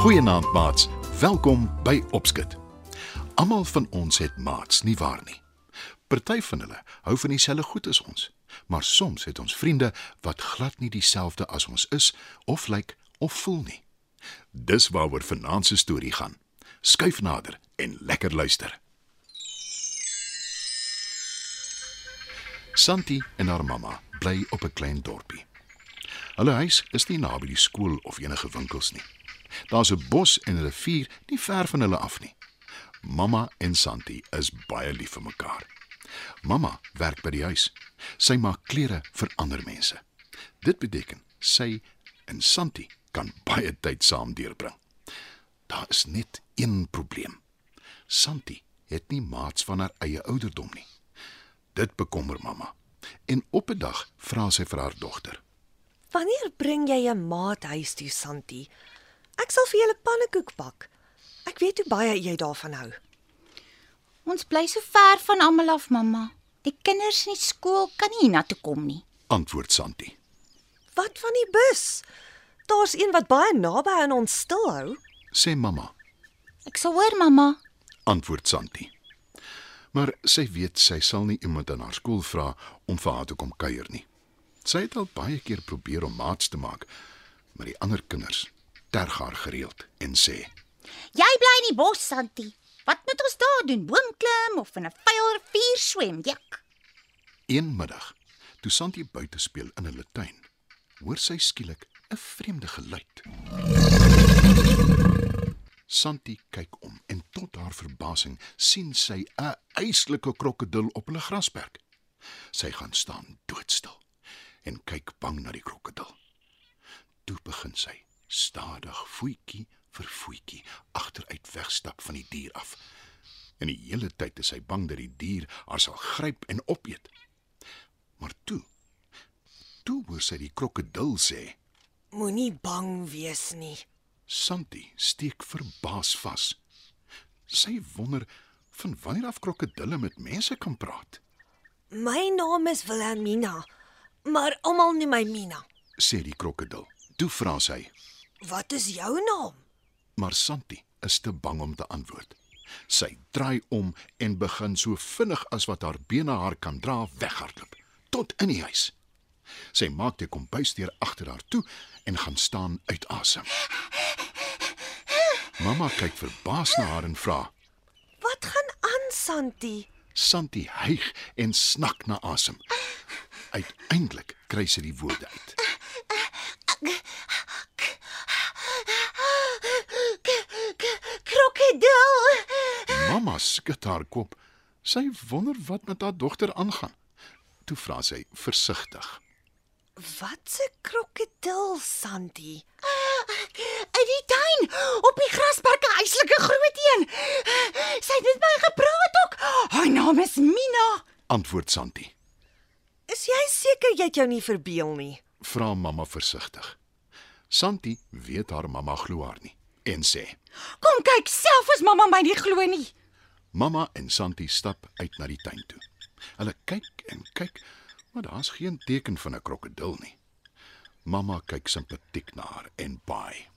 Goeienaand maats. Welkom by Opskit. Almal van ons het maats, nie waar nie? Party van hulle hou van dieselfde goed as ons, maar soms het ons vriende wat glad nie dieselfde as ons is of lyk of voel nie. Dis waaroor vanaand se storie gaan. Skuif nader en lekker luister. Santi en haar mamma bly op 'n klein dorpie. Hulle huis is nie naby die skool of enige winkels nie. Daar's 'n bos en 'n rivier nie ver van hulle af nie. Mamma en Santi is baie lief vir mekaar. Mamma werk by die huis. Sy maak klere vir ander mense. Dit beteken sy en Santi kan baie tyd saam deurbring. Daar is net een probleem. Santi het nie maats van haar eie ouderdom nie. Dit bekommer mamma. En op 'n dag vra sy vir haar dogter: Wanneer bring jy 'n maat huis toe, Santi? Ek sal vir julle pannekoek bak. Ek weet hoe baie jy daarvan hou. Ons bly so ver van almal af, mamma. Die kinders in die skool kan nie hiernatoe kom nie. Antwoord Santi. Wat van die bus? Daar's een wat baie naby aan ons stilhou. Sê mamma. Ek sal hoor, mamma. Antwoord Santi. Maar sy weet sy sal nie iemand aan haar skool vra om vir haar te kom kuier nie. Sy het al baie keer probeer om maats te maak, maar die ander kinders terg haar gereeld en sê: Jy bly in die bos, Santi. Wat moet ons daar doen? Boom klim of in 'n vuil rivier swem? Jak. Een middag, toe Santi buite speel in hulle tuin, hoor sy skielik 'n vreemde geluid. Santi kyk om en tot haar verbasing sien sy 'n eislike krokodil op hulle grasperk. Sy gaan staan doodstil en kyk bang na die krokodil. Toe begin sy stadig voetjie vir voetjie agteruit wegstap van die dier af. En die hele tyd is sy bang dat die dier haar sal gryp en opeet. Maar toe toe hoor sy die krokodil sê: Moenie bang wees nie. Santi steek verbaas vas. Sy wonder van wanneer af krokodille met mense kan praat. My naam is Wilhelmina, maar almal noem my Mina. Sê die krokodil. Toe vra sy, Wat is jou naam? maar Santi is te bang om te antwoord. Sy draai om en begin so vinnig as wat haar bene haar kan dra weghardloop tot in die huis. Sy maak die kombuisdeur agter haar toe en gaan staan uit asem. Mamma kyk verbaas na haar en vra: Wat gaan aan, Santi? Santi hyg en snak na asem. Uiteindelik kry sy die woorde uit. Krokodil. Mamma skud haar kop. Sy wonder wat met haar dogter aangaan. Toe vra sy versigtig: Wat 'n krokodil, Santi? In die tuin op die grasperk 'n eislike groot een. Sy het met my gepraat ook. Haar naam is Mina. Antwoord Santi. Is jy seker jy het jou nie verbeel nie? Vra mamma versigtig. Santi weet haar mamma glo haar nie en sê: Kom kyk self as mamma my nie glo nie. Mamma en Santi stap uit na die tuin toe. Hulle kyk en kyk, maar daar's geen teken van 'n krokodil nie. Mamma kyk simpatiek na haar en baai.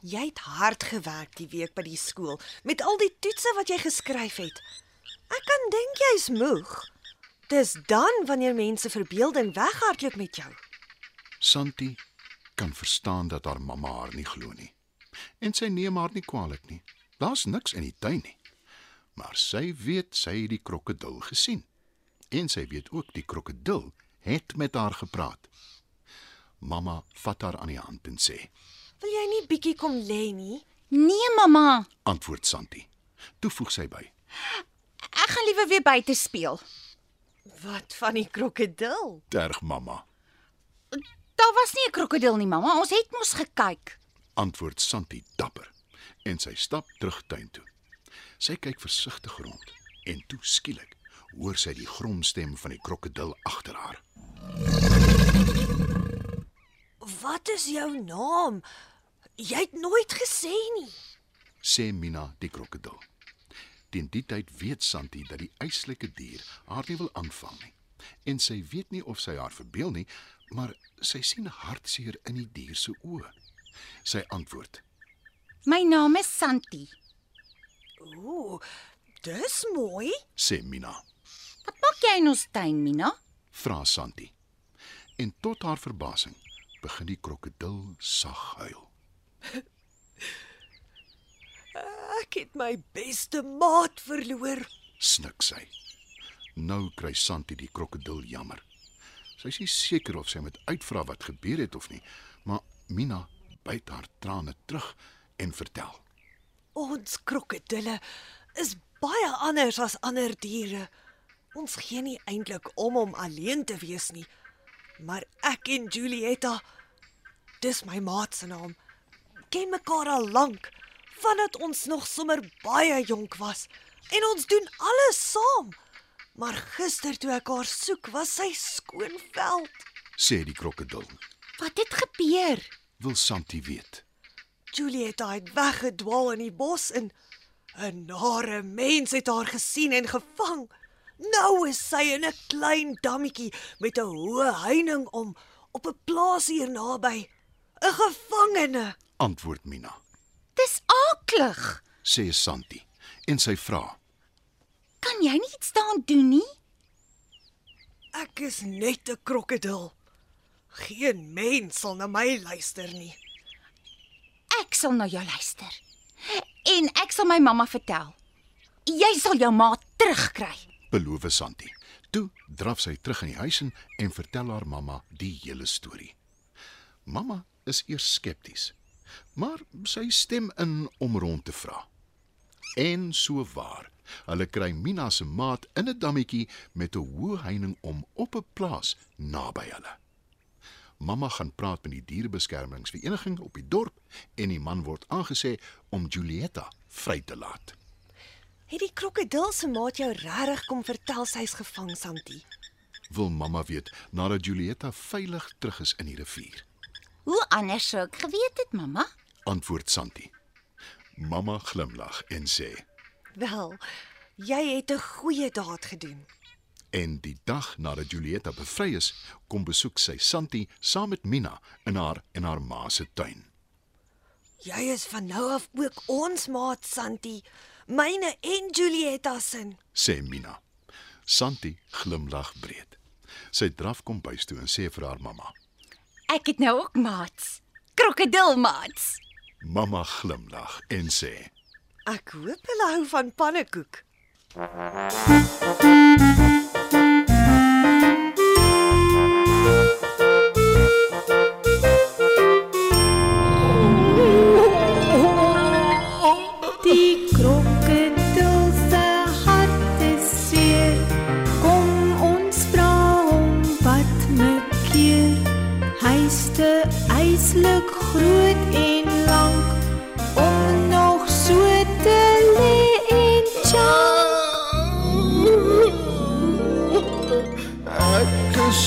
Jy het hard gewerk die week by die skool met al die toetse wat jy geskryf het. Ek kan dink jy's moeg. Dis dan wanneer mense verbeelding weghardloop met jou. Santi kan verstaan dat haar mamma haar nie glo nie. En sy neem haar nie kwaadlik nie. Daar's niks in die tuin nie. Maar sy weet sy het die krokodil gesien. En sy weet ook die krokodil het met haar gepraat. Mamma vat haar aan die hand en sê: Wil jy nie bietjie kom lê nie? Nee, mamma. "Antwoord Santi." Toe voeg sy by: Ek gaan liewer weer buite speel. Wat van die krokodil? "Terg mamma." Daar was nie 'n krokodil nie, mamma. Ons het mos gekyk. Antwoord Santi dapper en sy stap terug tuin toe. Sy kyk versigtig rond en toe skielik hoor sy die gromstem van die krokodil agter haar. Wat is jou naam? Jy het nooit gesê nie. sê Mina die krokodil. Teen die tyd weet Santi dat die eislike dier haar nie wil aanval nie. En sy weet nie of sy haar verbeel nie, maar sy sien hartseer in die dier se oë. Sy antwoord: My naam is Santi. Ooh, dis mooi. sê Mina. Wat maak jy in ons tuin, Mina? Vra Santi. En tot haar verbasing begin die krokodil sag huil. Ek het my beste maat verloor. Snik sy. Nou kry Santi die krokodil jammer. Sy is nie seker of sy moet uitvra wat gebeur het of nie, maar Mina byt haar trane terug en vertel. Ons krokodille is baie anders as ander diere. Ons gee nie eintlik om om alleen te wees nie. Maar ek en Julietta, dis my maat se naam, ken mekaar al lank, vandat ons nog sommer baie jonk was en ons doen alles saam. Maar gister toe ek haar soek, was sy skoon veld. Sê die krokodil. Wat het gebeur? Wil Santi weet. Julietta het weggedwaal in die bos en 'n nare mens het haar gesien en gevang. Nou is sy in 'n klein dammetjie met 'n hoë heining om op 'n plaas hier naby. 'n Gevangene. Antwoord Mina. Dis aaklig. Sê Santi en sy vra. Kan jy nie iets daaraan doen nie? Ek is net 'n krokodil. Geen mens sal na my luister nie. Sal na jou luister. En ek sal my mamma vertel. Jy sal jou ma terugkry. Beloof Santi. Toe draf sy terug in die huis in en vertel haar mamma die hele storie. Mamma is eers skepties, maar sy stem in om rond te vra. En so waar. Hulle kry Mina se maat in 'n dammetjie met 'n hoë heining om op 'n plaas naby hulle. Mamma gaan praat met die dierebeskermingsvereniging op die dorp en die man word aangesê om Julietta vry te laat. Het die krokodil se maat jou regtig kom vertel sy's gevang, Santi? Wil mamma weet nadat Julietta veilig terug is in die rivier. Hoe anders sou ek geweet het, mamma? Antwoord Santi. Mamma glimlag en sê: Wel, jy het 'n goeie daad gedoen. En die dag nadat Julietta bevry is, kom besoek sy Santi saam met Mina in haar en haar ma se tuin. Jy is van nou af ook ons maat, Santi. Myne en Julietta se. sê Mina. Santi glimlag breed. Sy draf kom bys toe en sê vir haar mamma. Ek het nou ook maats. Krokodilmaats. Mamma glimlag en sê: Ek hoop hulle hou van pannekoek.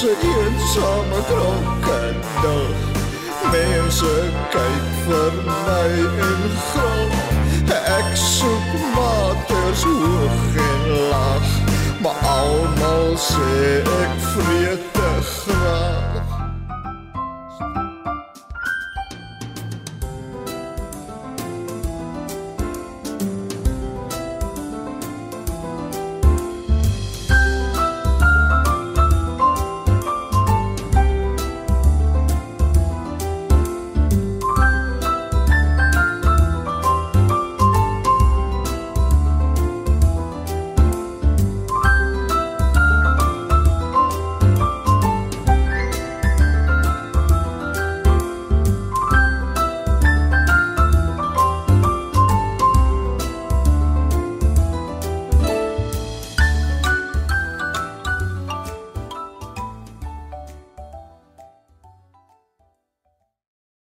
'n eensame krokodil. Mense kyk vir my en gril. Ek soek maters hoog en laag, maar almal sê ek vreet te graag.